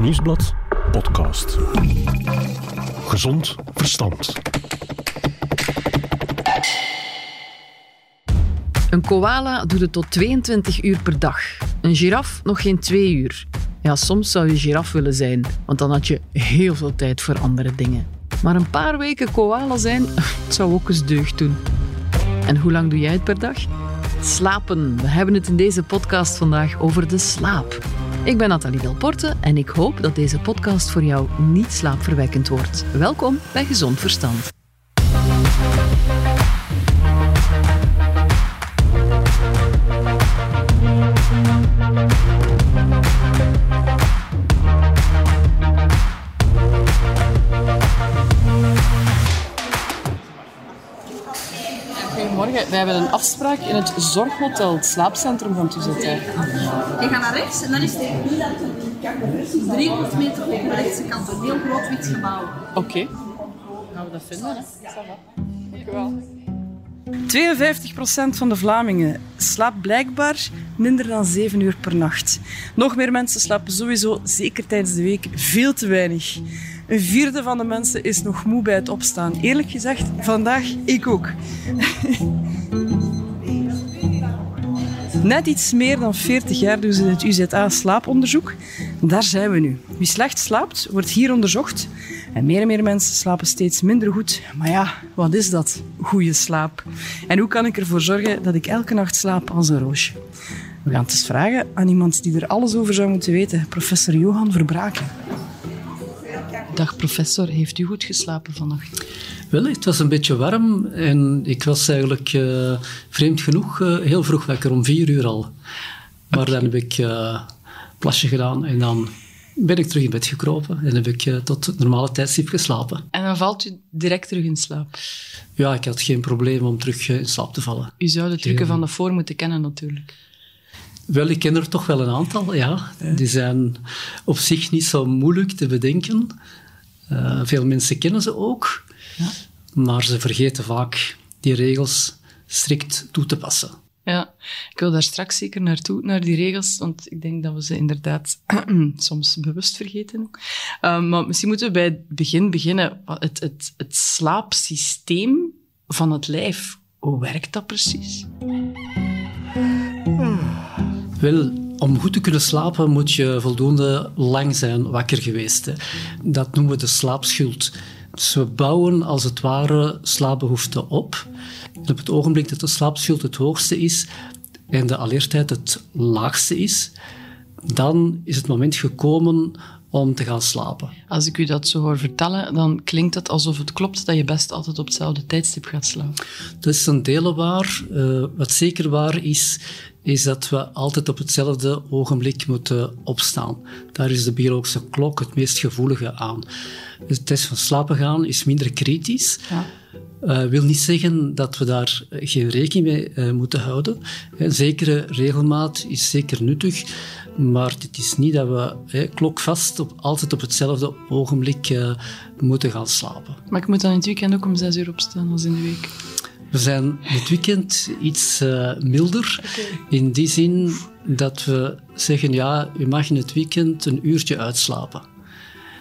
Nieuwsblad podcast. Gezond verstand. Een koala doet het tot 22 uur per dag. Een giraf nog geen 2 uur. Ja, soms zou je giraf willen zijn, want dan had je heel veel tijd voor andere dingen. Maar een paar weken koala zijn, zou ook eens deugd doen. En hoe lang doe jij het per dag? Slapen. We hebben het in deze podcast vandaag over de slaap. Ik ben Nathalie Delporte en ik hoop dat deze podcast voor jou niet slaapverwekkend wordt. Welkom bij Gezond Verstand. We hebben een afspraak in het Zorghotel, het slaapcentrum van Tuzette. Je gaat naar rechts en dan is het 300 meter op de rechtse kant. Een heel groot wit gebouw. Oké. Gaan we dat vinden, hè? Dankjewel. 52% van de Vlamingen slaapt blijkbaar minder dan 7 uur per nacht. Nog meer mensen slapen sowieso, zeker tijdens de week, veel te weinig. Een vierde van de mensen is nog moe bij het opstaan. Eerlijk gezegd, vandaag ik ook. Net iets meer dan 40 jaar doen ze het UZA-slaaponderzoek. Daar zijn we nu. Wie slecht slaapt, wordt hier onderzocht. En meer en meer mensen slapen steeds minder goed. Maar ja, wat is dat? Goede slaap. En hoe kan ik ervoor zorgen dat ik elke nacht slaap als een roosje? We gaan het eens vragen aan iemand die er alles over zou moeten weten. Professor Johan Verbraken. Dag professor, heeft u goed geslapen vannacht? Wel, het was een beetje warm en ik was eigenlijk uh, vreemd genoeg uh, heel vroeg wakker, om vier uur al. Maar dan heb ik uh, plasje gedaan en dan ben ik terug in bed gekropen en heb ik tot het normale tijdstip geslapen. En dan valt u direct terug in slaap? Ja, ik had geen probleem om terug in slaap te vallen. U zou de trucken van de voor moeten kennen natuurlijk. Wel, ik ken er toch wel een aantal, ja. Die zijn op zich niet zo moeilijk te bedenken. Uh, veel mensen kennen ze ook, ja. maar ze vergeten vaak die regels strikt toe te passen. Ja, ik wil daar straks zeker naartoe, naar die regels, want ik denk dat we ze inderdaad soms bewust vergeten. Uh, maar misschien moeten we bij het begin beginnen. Het, het, het slaapsysteem van het lijf, hoe werkt dat precies? Wel, om goed te kunnen slapen moet je voldoende lang zijn wakker geweest. Hè. Dat noemen we de slaapschuld. We bouwen als het ware slaapbehoeften op. En op het ogenblik dat de slaapschuld het hoogste is en de alertheid het laagste is, dan is het moment gekomen om te gaan slapen. Als ik u dat zo hoor vertellen, dan klinkt het alsof het klopt dat je best altijd op hetzelfde tijdstip gaat slapen. Dat is een deel waar. Uh, wat zeker waar is, is dat we altijd op hetzelfde ogenblik moeten opstaan. Daar is de biologische klok het meest gevoelige aan. Dus de test van slapen gaan is minder kritisch. Ja. Uh, wil niet zeggen dat we daar geen rekening mee uh, moeten houden. Een zekere regelmaat is zeker nuttig, maar het is niet dat we klokvast op, altijd op hetzelfde ogenblik uh, moeten gaan slapen. Maar ik moet dan in het weekend ook om zes uur opstaan als in de week? We zijn dit weekend iets uh, milder. Okay. In die zin dat we zeggen, ja, u mag in het weekend een uurtje uitslapen.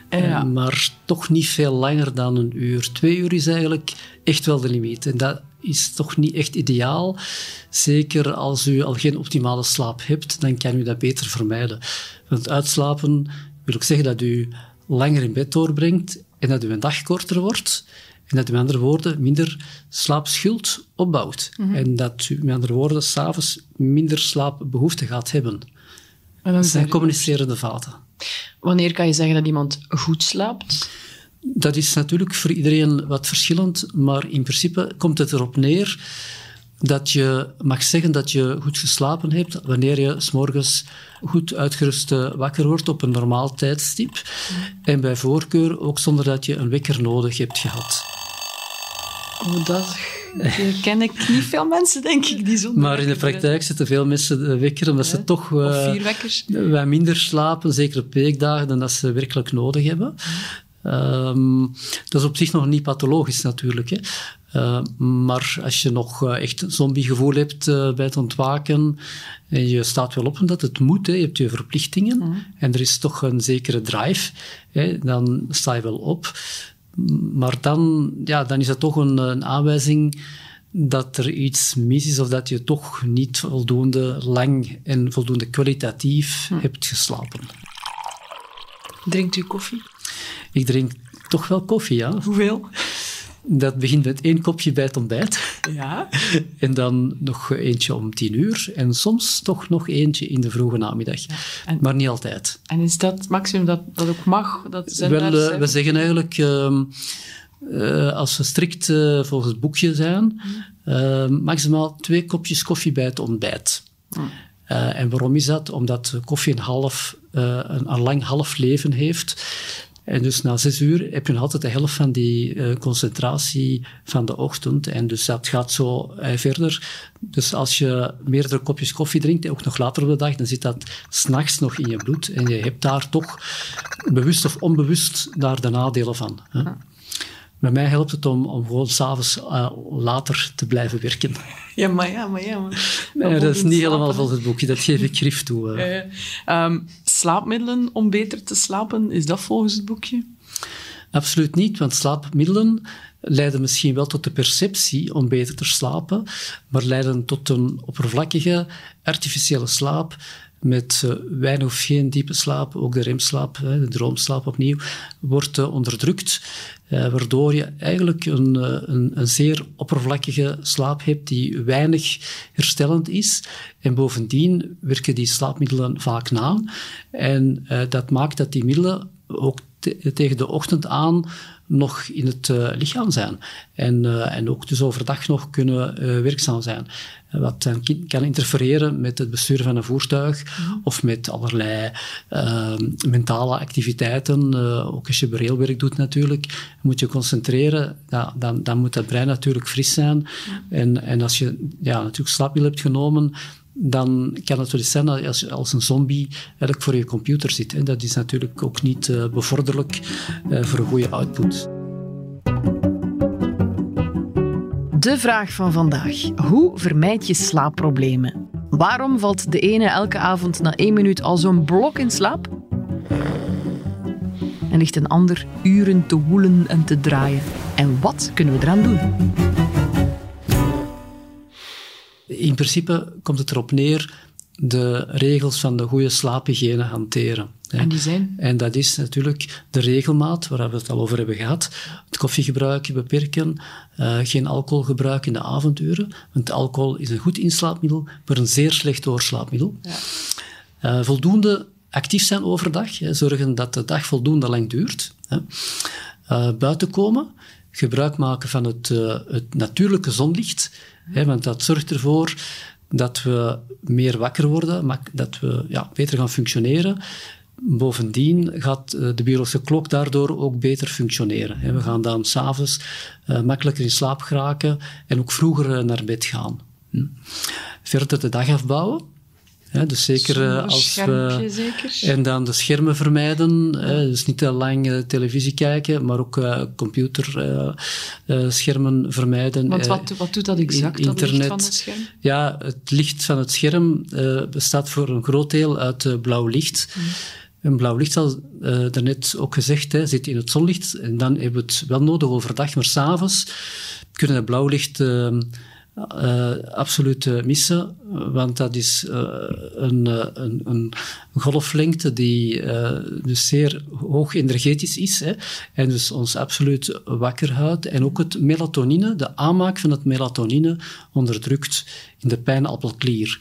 Ja. maar toch niet veel langer dan een uur. Twee uur is eigenlijk echt wel de limiet. En dat is toch niet echt ideaal. Zeker als u al geen optimale slaap hebt, dan kan u dat beter vermijden. Want uitslapen wil ook zeggen dat u langer in bed doorbrengt en dat uw dag korter wordt. En dat u met andere woorden minder slaapschuld opbouwt. Mm -hmm. En dat u met andere woorden s'avonds minder slaapbehoefte gaat hebben. Dat zijn communicerende vaten. Wanneer kan je zeggen dat iemand goed slaapt? Dat is natuurlijk voor iedereen wat verschillend, maar in principe komt het erop neer dat je mag zeggen dat je goed geslapen hebt wanneer je s'morgens goed uitgerust wakker wordt op een normaal tijdstip. En bij voorkeur ook zonder dat je een wekker nodig hebt gehad. Oh, dat ken ik niet veel mensen, denk ik, die zonder Maar in de praktijk zitten veel mensen wekker omdat ja. ze toch uh, wij minder slapen, zeker op weekdagen, dan dat ze werkelijk nodig hebben. Um, dat is op zich nog niet pathologisch natuurlijk. Hè. Uh, maar als je nog uh, echt een zombiegevoel hebt uh, bij het ontwaken en je staat wel op omdat het moet, hè, je hebt je verplichtingen mm. en er is toch een zekere drive, hè, dan sta je wel op. Maar dan, ja, dan is dat toch een, een aanwijzing dat er iets mis is of dat je toch niet voldoende lang en voldoende kwalitatief hm. hebt geslapen. Drinkt u koffie? Ik drink toch wel koffie, ja. Hoeveel? Dat begint met één kopje bij het ontbijt. Ja. En dan nog eentje om tien uur. En soms toch nog eentje in de vroege namiddag. maar niet altijd. En is dat maximum dat, dat ook mag? Dat Wel, uh, we zeggen eigenlijk... Uh, uh, als we strikt uh, volgens het boekje zijn, uh, maximaal twee kopjes koffie bij het ontbijt. Mm. en waarom is dat? Omdat koffie een, half, een, een lang half leven heeft. En dus na zes uur heb je nog altijd de helft van die uh, concentratie van de ochtend. En dus dat gaat zo uh, verder. Dus als je meerdere kopjes koffie drinkt, ook nog later op de dag, dan zit dat s'nachts nog in je bloed. En je hebt daar toch, bewust of onbewust, daar de nadelen van. Hè? Bij mij helpt het om, om gewoon s'avonds uh, later te blijven werken. Ja, maar ja, maar ja. Maar, nee, dat is niet helemaal volgens het boekje, dat geef ik grif toe. Uh. Um, slaapmiddelen om beter te slapen, is dat volgens het boekje? Absoluut niet, want slaapmiddelen leiden misschien wel tot de perceptie om beter te slapen, maar leiden tot een oppervlakkige, artificiële slaap met uh, weinig of geen diepe slaap, ook de remslaap, de droomslaap opnieuw, wordt uh, onderdrukt, uh, waardoor je eigenlijk een, een, een, zeer oppervlakkige slaap hebt die weinig herstellend is. En bovendien werken die slaapmiddelen vaak na. En dat maakt dat die middelen ook tegen de ochtend aan nog in het uh, lichaam zijn. En, uh, en ook dus overdag nog kunnen uh, werkzaam zijn. Wat dan kan interfereren met het bestuur van een voertuig mhm. of met allerlei mentale activiteiten. ook als je railwerk doet natuurlijk, moet je concentreren. Ja, dan, dan moet dat brein natuurlijk fris zijn. En, en als je ja, natuurlijk slaapmiddel hebt genomen, dan kan het eens zijn dat als, als een zombie eigenlijk voor je computer zit. En dat is natuurlijk ook niet uh, bevorderlijk uh, voor een goede output. De vraag van vandaag. Hoe vermijd je slaapproblemen? Waarom valt de ene elke avond na één minuut al zo'n blok in slaap? En ligt een ander uren te woelen en te draaien? En wat kunnen we eraan doen? In principe komt het erop neer de regels van de goede slaaphygiëne hanteren. En die zijn? En dat is natuurlijk de regelmaat, waar we het al over hebben gehad. Het koffiegebruik beperken, uh, geen alcoholgebruik in de avonduren. Want alcohol is een goed inslaapmiddel, maar een zeer slecht doorslaapmiddel. Ja. Uh, voldoende actief zijn overdag, hè, zorgen dat de dag voldoende lang duurt. Hè. Uh, buiten komen, gebruik maken van het, het natuurlijke zonlicht want dat zorgt ervoor dat we meer wakker worden, dat we ja, beter gaan functioneren. Bovendien gaat eh, de biologische klok daardoor ook beter functioneren. We gaan dan s'avonds uh, makkelijker in slaap geraken en ook vroeger eh, naar bed gaan. Hm. Verder de dag afbouwen dus zeker uh, als we. Zeker. En dan de schermen vermijden. dus niet te lang uh, televisie kijken, maar ook uh, computerschermen vermijden. Want wat, wat doet dat exact, internet. licht van het scherm? Ja, het licht van het scherm bestaat voor een groot deel uit blauw licht. Mm. En blauw licht, al uh, daarnet ook gezegd, hè, zit in het zonlicht. En dan hebben we het wel nodig overdag, maar s'avonds kunnen we blauw licht uh, absoluut uh, missen, want dat is uh, een, een, een, golflengte die dus zeer hoog energetisch is hè, en dus ons absoluut wakker houdt. En ook het melatonine, de aanmaak van het melatonine, onderdrukt in de pijnappelklier.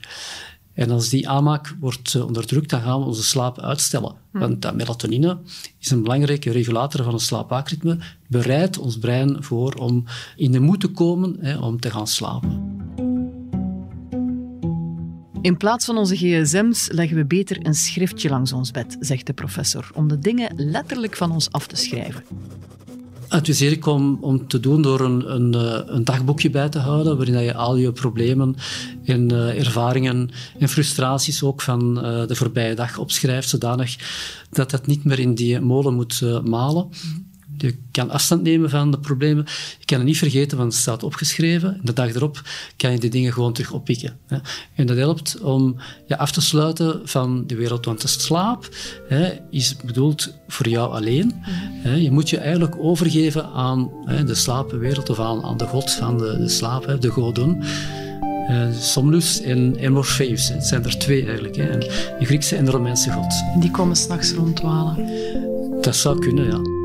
En als die aanmaak wordt eh, onderdrukt, dan gaan we onze slaap uitstellen. Hm. Want dat melatonine is een belangrijke regulator van het slaapwaakritme, bereidt ons brein voor om in de moed te komen hè, om te gaan slapen. In plaats van onze gsm's leggen we beter een schriftje langs ons bed, zegt de professor, om de dingen letterlijk van ons af te schrijven adviseer ik om, om te doen door een, een, eh, een dagboekje bij te houden, waarin je al je problemen en uh, ervaringen en frustraties ook van uh, de voorbije dag opschrijft, zodanig dat dat niet meer in die molen moet malen. Je kan afstand nemen van de problemen. Je kan het niet vergeten, want het staat opgeschreven. En de dag erop kan je die dingen gewoon terug oppikken. Hè. En dat helpt om je af te sluiten van de wereld. Want de slaap hè, is bedoeld voor jou alleen. Hè. Je moet je eigenlijk overgeven aan hè, de slaapwereld of aan, aan de god van de, de slaap, hè, de godin. Uh, Somnus en, en Morpheus. Het zijn er twee eigenlijk. Hè. De Griekse en de Romeinse god. Die komen s'nachts rondwalen. Dat zou kunnen, ja.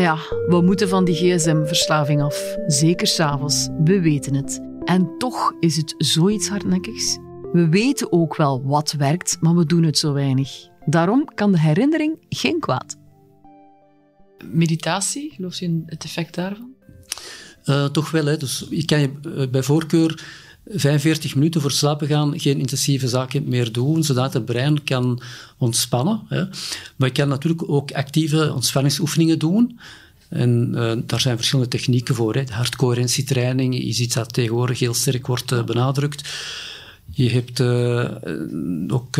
Ja, we moeten van die gsm-verslaving af. Zeker s'avonds. We weten het. En toch is het zoiets hardnekkigs. We weten ook wel wat werkt, maar we doen het zo weinig. Daarom kan de herinnering geen kwaad. Meditatie, geloof je in het effect daarvan? Uh, toch wel. Hè. Dus je kan je uh, bij voorkeur 45 minuten voor slapen gaan geen intensieve zaken meer doen, zodat het brein kan ontspannen. Hè. Maar je kan natuurlijk ook actieve ontspanningsoefeningen doen. En uh, daar zijn verschillende technieken voor. Hè. Hartcoherentietraining is iets dat tegenwoordig heel sterk wordt uh, benadrukt. Je hebt uh, ook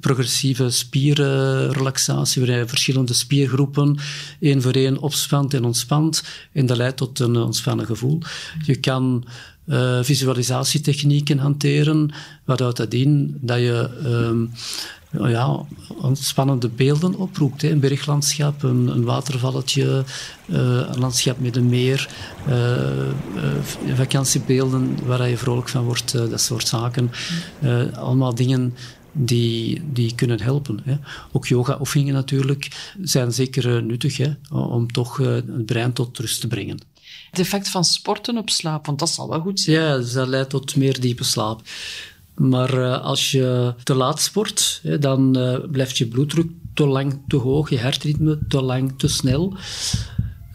progressieve spierrelaxatie, waarin je verschillende spiergroepen één voor één opspant en ontspant. En dat leidt tot een ontspannen gevoel. Je kan uh, visualisatietechnieken hanteren, waaruit dat in dat je um, ja, ontspannende beelden oproept. Hè. Een berglandschap, een, een watervalletje, uh, een landschap met een meer, uh, vakantiebeelden waar je vrolijk van wordt, dat soort zaken. allemaal dingen die, die kunnen helpen. Hè. Ook yoga-oefeningen natuurlijk zijn zeker nuttig hè, om toch het brein tot rust te brengen. Het effect van sporten op slaap, want dat zal wel goed zijn. Ja, dat leidt tot meer diepe slaap. Maar uh, als je te laat sport, hè, dan uh, blijft je bloeddruk te lang te hoog, je hartritme te lang te snel,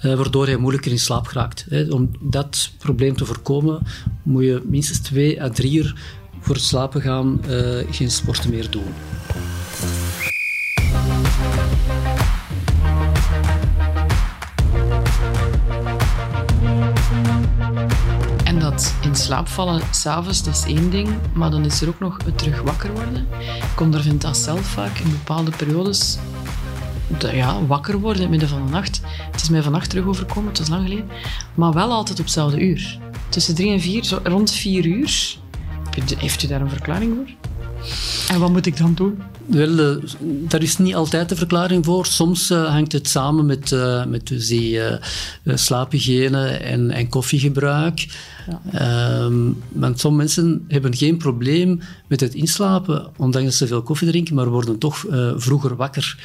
uh, waardoor je moeilijker in slaap geraakt. Hè. Om dat probleem te voorkomen, moet je minstens twee à drie uur voor het slapen gaan geen sporten meer doen. In slaap vallen s'avonds, dat is één ding. Maar dan is er ook nog het terug wakker worden. Ik ondervind dat zelf vaak in bepaalde periodes. Ja, wakker worden in het midden van de nacht. Het is mij vannacht terug overkomen, het was lang geleden. Maar wel altijd op hetzelfde uur. Tussen drie en vier, zo rond vier uur. Heeft u daar een verklaring voor? En wat moet ik dan doen? Wel, uh, daar is niet altijd de verklaring voor. Soms uh, hangt het samen met, uh, met dus die slaaphygiëne en, en koffiegebruik. Ja. Um, want sommige mensen hebben geen probleem met het inslapen, ondanks ze veel koffie drinken, maar worden toch vroeger wakker.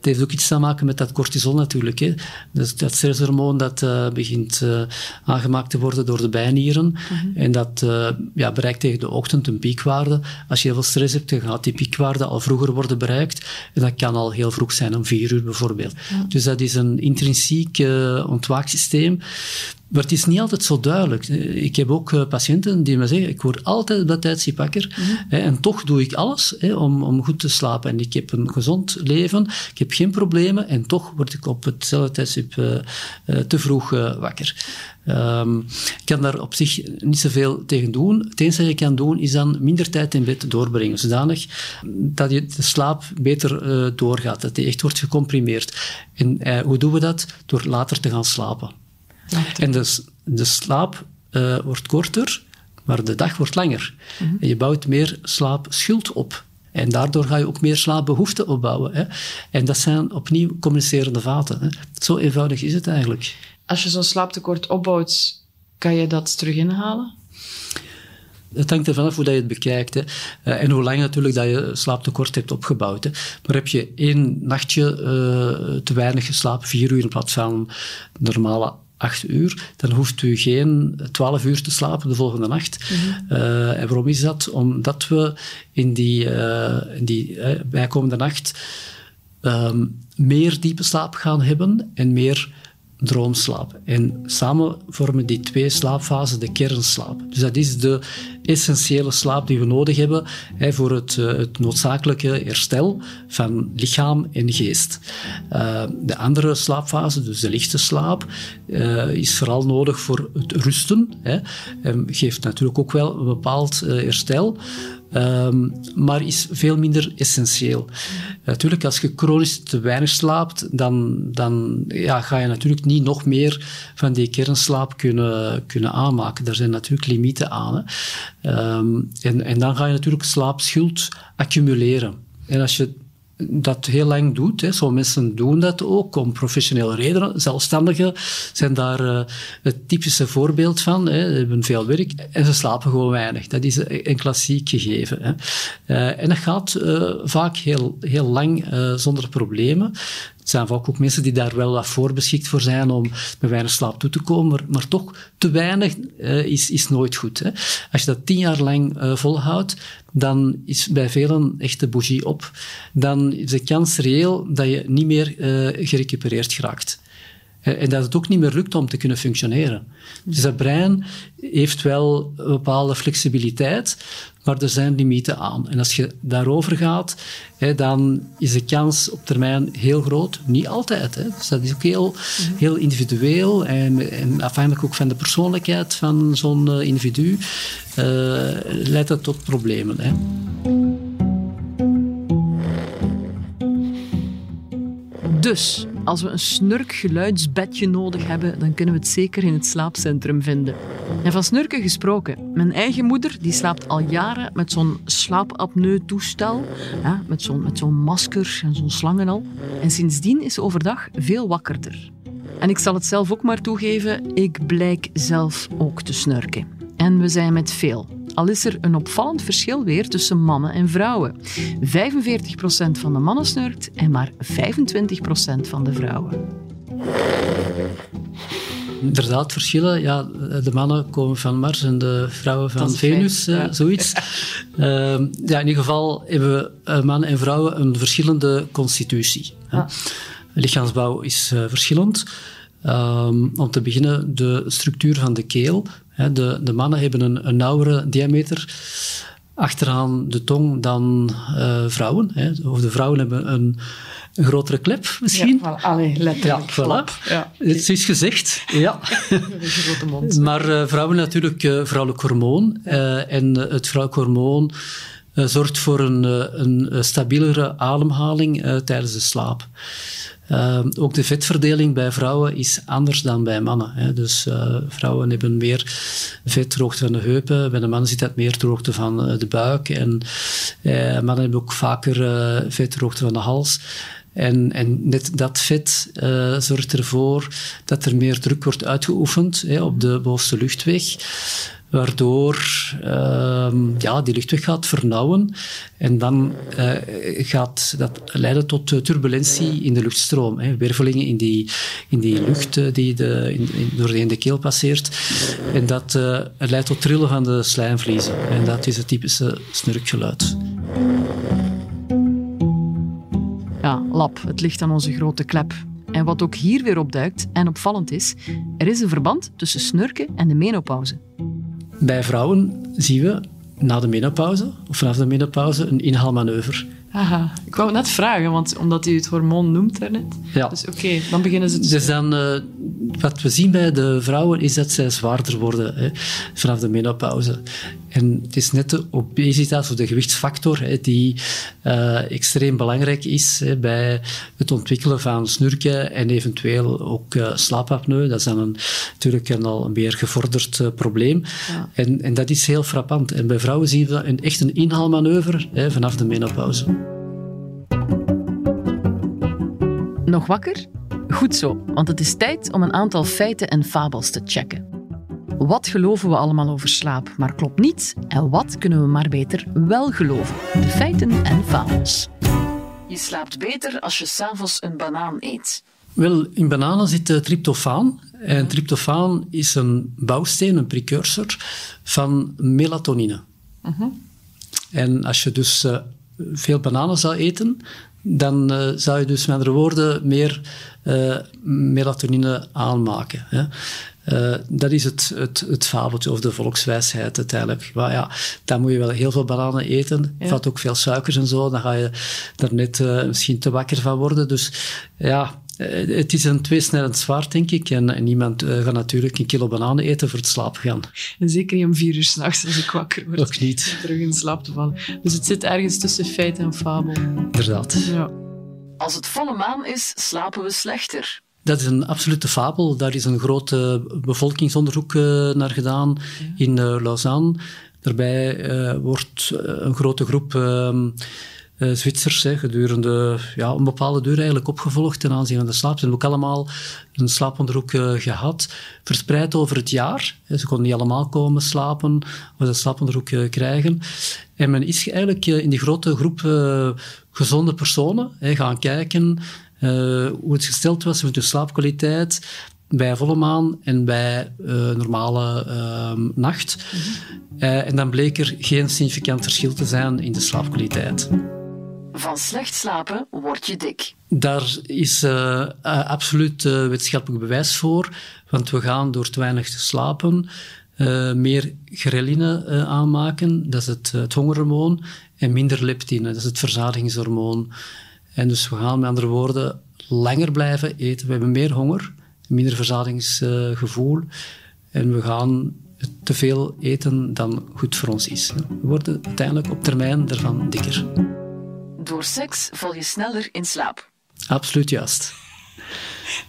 Het heeft ook iets te maken met dat cortisol natuurlijk. Hè. Dus dat stresshormoon dat uh, begint uh, aangemaakt te worden door de bijnieren. Mm -hmm. En dat uh, ja, bereikt tegen de ochtend een piekwaarde. Als je heel veel stress hebt, dan gaat die piekwaarde al vroeger worden bereikt. En dat kan al heel vroeg zijn, om vier uur bijvoorbeeld. Dus dat is een intrinsiek ontwaaksysteem maar het is niet altijd zo duidelijk. Ik heb ook uh, patiënten die me zeggen, ik word altijd op dat tijdstip wakker mm -hmm. hè, en toch doe ik alles hè, om, om goed te slapen. En ik heb een gezond leven, ik heb geen problemen en toch word ik op hetzelfde tijdstip uh, uh, te vroeg wakker. Um, ik kan daar op zich niet zoveel tegen doen. Het enige dat je kan doen is dan minder tijd in bed doorbrengen, zodanig dat je de slaap beter doorgaat, dat die echt wordt gecomprimeerd. En hoe doen we dat? Door later te gaan slapen. En de, de slaap uh, wordt korter, maar de dag wordt langer. Mm -hmm. En je bouwt meer slaapschuld op. En daardoor ga je ook meer slaapbehoeften opbouwen. Hè. En dat zijn opnieuw communicerende vaten. Hè. Zo eenvoudig is het eigenlijk. Als je zo'n slaaptekort opbouwt, kan je dat terug inhalen? Het hangt ervan af hoe dat je het bekijkt. Hè. Uh, en hoe lang natuurlijk dat je slaaptekort hebt opgebouwd. Hè. Maar heb je één nachtje uh, te weinig geslapen, vier uur in plaats van normale acht uur, dan hoeft u geen twaalf uur te slapen de volgende nacht. Mm -hmm. uh, en waarom is dat? Omdat we in die, uh, in die uh, bijkomende nacht um, meer diepe slaap gaan hebben en meer droomslaap. En samen vormen die twee slaapfasen de kernslaap. Dus dat is de essentiële slaap die we nodig hebben hè, voor het, uh, het, noodzakelijke herstel van lichaam en geest. Uh, de andere slaapfase, dus de lichte slaap, uh, is vooral nodig voor het rusten. Hè, en geeft natuurlijk ook wel een bepaald herstel. Ehm, maar is veel minder essentieel. Natuurlijk, als je chronisch te weinig slaapt, dan, dan ja, ga je natuurlijk niet nog meer van die kernslaap kunnen, kunnen aanmaken. Daar zijn natuurlijk limieten aan. Ehm, en, en dan ga je natuurlijk slaapschuld accumuleren. En als je dat heel lang doet. Hè. Mensen doen dat ook om professionele redenen. Zelfstandigen zijn daar uh, het typische voorbeeld van. Hè. Ze hebben veel werk en ze slapen gewoon weinig. Dat is een klassiek gegeven. Hè. Uh, en dat gaat uh, vaak heel, heel lang zonder problemen. Het zijn vaak ook mensen die daar wel wat voor beschikt voor zijn om met weinig slaap toe te komen, maar, maar toch te weinig uh, is, is nooit goed. Hè. Als je dat tien jaar lang uh, volhoudt, dan is bij velen echt de bougie op. Dan is de kans reëel dat je niet meer uh, gerecupereerd geraakt. En dat het ook niet meer lukt om te kunnen functioneren. Dus dat brein heeft wel een bepaalde flexibiliteit, maar er zijn limieten aan. En als je daarover gaat, hè, dan is de kans op termijn heel groot. Niet altijd. Hè. Dus dat is ook heel, heel individueel en, en, afhankelijk ook van de persoonlijkheid van zo'n uh, individu, uh, leidt dat tot problemen. Hè. Dus, als we een snurkgeluidsbedje nodig hebben, dan kunnen we het zeker in het slaapcentrum vinden. En van snurken gesproken. Mijn eigen moeder die slaapt al jaren met zo'n slaapapneu-toestel. Met zo'n met zo'n masker en zo'n slang en al. En sindsdien is ze overdag veel wakkerder. En ik zal het zelf ook maar toegeven, ik blijk zelf ook te snurken. En we zijn met veel. Al is er een opvallend verschil weer tussen mannen en vrouwen. 45% van de mannen snurkt en maar 25% van de vrouwen. Inderdaad, verschillen. Ja, de mannen komen van Mars en de vrouwen van Venus, ja. zoiets. Uh, ja, in ieder geval hebben uh, mannen en vrouwen een verschillende constitutie. Ah. Lichaamsbouw is uh, verschillend. Um, om te beginnen, de structuur van de keel. De, de mannen hebben een, een nauwere diameter achteraan de tong dan uh, vrouwen. Hè. Of de vrouwen hebben een, een grotere klep misschien. Ja, allee, letterlijk. Ja, voilà. Ja. Het is gezegd. Ja. grote mond. Maar uh, vrouwen natuurlijk uh, vrouwelijk hormoon. Ja. en het vrouwelijk hormoon zorgt voor een, een stabielere ademhaling tijdens de slaap. Uh, ook de vetverdeling bij vrouwen is anders dan bij mannen. Hè. Dus uh, vrouwen hebben meer vetdroogte van de heupen, bij de mannen zit dat meer droogte van uh, de buik. En mannen hebben ook vaker vetdroogte van de hals. En, en net dat vet zorgt ervoor dat er meer druk wordt uitgeoefend hè, op de bovenste luchtweg waardoor uh, ja, die luchtweg gaat vernauwen en dan uh, gaat dat leiden tot turbulentie in de luchtstroom. Hè, wervelingen in die, in die lucht die de, in, door de, de keel passeert. En dat uh, leidt tot trillen van de slijmvliezen. En dat is het typische snurkgeluid. Ja, lap, het ligt aan onze grote klep. En wat ook hier weer opduikt en opvallend is, er is een verband tussen snurken en de menopauze. Bij vrouwen zien we na de menopauze, of vanaf de menopauze, een inhaalmanoeuvre. Aha, ik wou net vragen, want omdat u het hormoon noemt daarnet. Ja. Dus oké, okay, dan beginnen ze te... Dus dan, uh, wat we zien bij de vrouwen is dat zij zwaarder worden hè, vanaf de menopauze. En het is net de obesitas of de gewichtsfactor hè, die uh, extreem belangrijk is hè, bij het ontwikkelen van snurken en eventueel ook uh, slaapapneu. Dat is dan een, natuurlijk een al een meer gevorderd uh, probleem. Ja. En, en dat is heel frappant. En bij vrouwen zien we een, echt een inhaalmanoeuvre hè, vanaf de menopauze. Nog wakker? Goed zo, want het is tijd om een aantal feiten en fabels te checken. Wat geloven we allemaal over slaap, maar klopt niet? En wat kunnen we maar beter wel geloven? De feiten en fabels. Je slaapt beter als je s'avonds een banaan eet. Wel, in bananen zit tryptofaan. En tryptofaan is een bouwsteen, een precursor van melatonine. Uh -huh. En als je dus uh, veel bananen zou eten, dan uh, zou je dus met andere woorden meer melatonine aanmaken. Hè. Uh, dat is het, het, het fabeltje of de volkswijsheid uiteindelijk. Maar ja, dan moet je wel heel veel bananen eten. Ja. Vat ook veel suikers en zo. Dan ga je er net uh, misschien te wakker van worden. Dus ja, Eh, het is een tweesnijdend zwaard, denk ik. En, en niemand uh, gaat natuurlijk een kilo bananen eten voor het slapen gaan. En zeker niet om vier uur s'nachts als ik wakker word. Ook niet. Terug in slaap te vallen. Dus het zit ergens tussen feit en fabel. Inderdaad. Ja. Als het volle maan is, slapen we slechter. Dat is een absolute fabel. Daar is een groot bevolkingsonderzoek uh, naar gedaan in uh, Lausanne. Daarbij uh, wordt een grote groep ehm, uh, Zwitsers hè, gedurende ja, een bepaalde duur eigenlijk opgevolgd ten aanzien van de slaap. Ze hebben ook allemaal een slaaponderzoek uh, gehad, verspreid over het jaar. Ze konden niet allemaal komen slapen of dat slaaponderzoek uh, krijgen. En men is eigenlijk in die grote groep gezonde personen hè, gaan kijken hoe het gesteld was met hun slaapkwaliteit bij volle maan en bij normale ehm, nacht. Mhm. en dan bleek er geen significant verschil te zijn in de slaapkwaliteit. Van slecht slapen word je dik. Daar is absoluut wetenschappelijk bewijs voor. Want we gaan door te weinig te slapen meer ghreline aanmaken. Dat is het, het hongerhormoon. En minder leptine, dat is het verzadigingshormoon. En dus we gaan met andere woorden langer blijven eten. We hebben meer honger, minder verzadigingsgevoel. en we gaan te veel eten dan goed voor ons is. We worden uiteindelijk op termijn ervan dikker. Door seks val je sneller in slaap. Absoluut juist.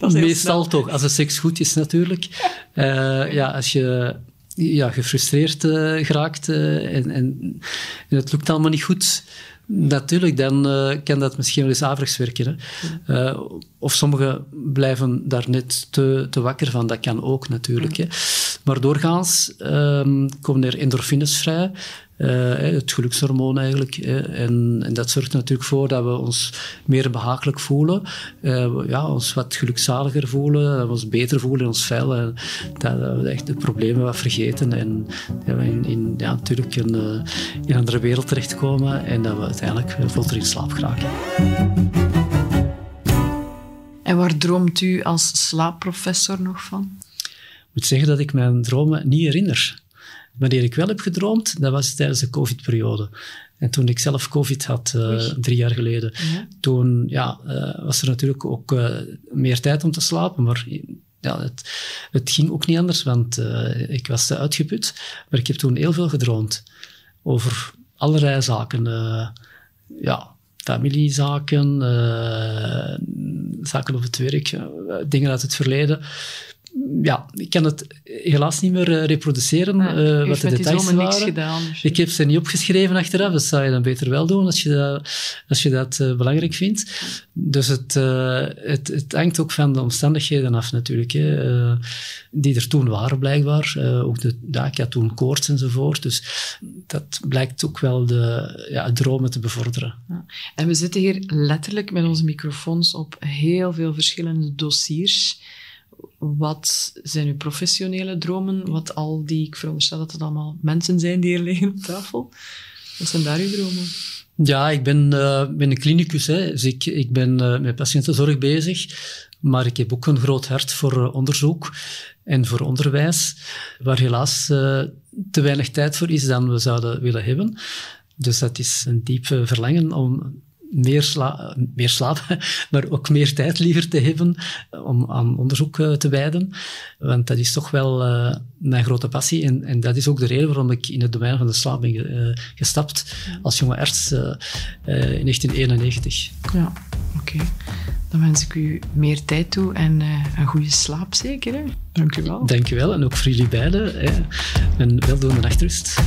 Meestal toch, als de seks goed is natuurlijk. Uh, ja, als je ja, gefrustreerd uh, geraakt uh, en, en, en, het lukt allemaal niet goed, natuurlijk, dan uh, kan dat misschien wel eens averechts werken. Hè. of sommigen blijven daar net te, te wakker van, dat kan ook natuurlijk. Hè. Maar doorgaans ehm, komen er endorfines vrij, het gelukshormoon eigenlijk. En, en, dat zorgt er natuurlijk voor dat we ons meer behagelijk voelen, uh, ja, ons wat gelukzaliger voelen, dat we ons beter voelen in ons vel. En dat, we echt de problemen wat vergeten en dat we in, in ja, natuurlijk een, uh, in een andere wereld terechtkomen en dat we uiteindelijk vlotter in slaap geraken. En waar droomt u als slaapprofessor nog van? Ik moet zeggen dat ik mijn dromen niet herinner. Wanneer ik wel heb gedroomd, dat was tijdens de COVID-periode. En toen ik zelf COVID had, uh, drie jaar geleden, toen ja, uh, was er natuurlijk ook uh, meer tijd om te slapen. Maar ja, het, het ging ook niet anders, want ik was te uitgeput. Maar ik heb toen heel veel gedroomd over allerlei zaken. ja, familiezaken, zaken op het werk, dingen uit het verleden ja, ik kan het helaas niet meer uh, reproduceren, uh, wat de details waren. Niks gedaan, dus ik heb ze niet opgeschreven achteraf, dat zou je dan beter wel doen als je dat, als je dat uh, belangrijk vindt. Dus het, het, het, hangt ook van de omstandigheden af natuurlijk, hè, die er toen waren blijkbaar. ook de, ja, ik had toen koorts enzovoort, dus dat blijkt ook wel de ja, dromen te bevorderen. Ja. En we zitten hier letterlijk met onze microfoons op heel veel verschillende dossiers wat zijn uw professionele dromen? Wat al die, ik veronderstel dat het allemaal mensen zijn die hier liggen op tafel. Wat zijn daar uw dromen? Ja, ik ben, uh, ben een klinicus. Hè. Dus ik, ik ben uh, met patiëntenzorg bezig. Maar ik heb ook een groot hart voor uh, onderzoek en voor onderwijs, waar helaas te weinig tijd voor is dan we zouden willen hebben. Dus dat is een diep verlangen om meer, sla meer slapen, maar ook meer tijd liever te hebben om aan onderzoek uh, te wijden. Want dat is toch wel uh, mijn grote passie. En, en, dat is ook de reden waarom ik in het domein van de slaap ben uh, gestapt als jonge arts in 1991. Ja, oké. Okay. Dan wens ik u meer tijd toe en een goede slaap zeker. Hè? Dank u wel. Dank u wel. En ook voor jullie beiden. Hè. Een weldoende nachtrust.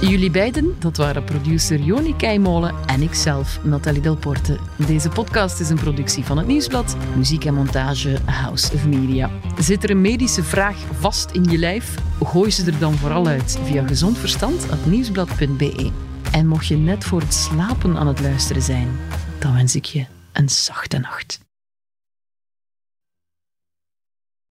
Jullie beiden, dat waren producer Joni Keimolen en ikzelf, Nathalie Delporte. Deze podcast is een productie van het Nieuwsblad, muziek en montage House of Media. Zit er een medische vraag vast in je lijf? Gooi ze er dan vooral uit via gezondverstand.nieuwsblad.be. En mocht je net voor het slapen aan het luisteren zijn, dan wens ik je een zachte nacht.